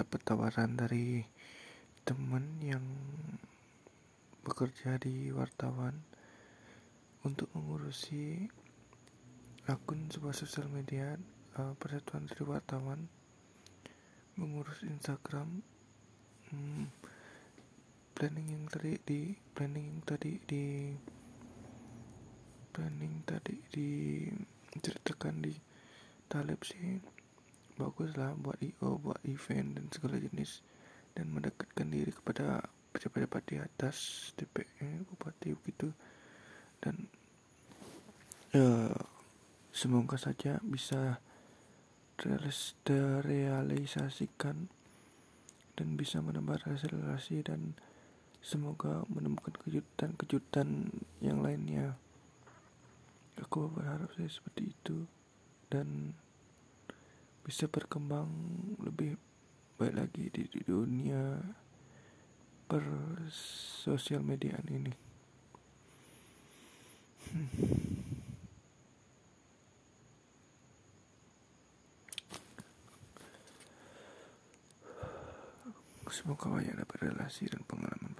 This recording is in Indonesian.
dapat tawaran dari teman yang bekerja di wartawan untuk mengurusi akun sebuah sosial media uh, persatuan dari wartawan mengurus Instagram hmm, planning yang tadi di planning yang tadi di planning tadi diceritakan di Taleb sih bagus lah buat IO buat event dan segala jenis. Dan mendekatkan diri kepada pejabat-pejabat di atas DPR bupati begitu. Dan ya semoga saja bisa terrealisasikan dan bisa menambah relasi dan semoga menemukan kejutan-kejutan yang lainnya. Aku berharap sih seperti itu. Dan bisa berkembang lebih baik lagi di, dunia per sosial mediaan ini. Hmm. Semoga banyak dapat relasi dan pengalaman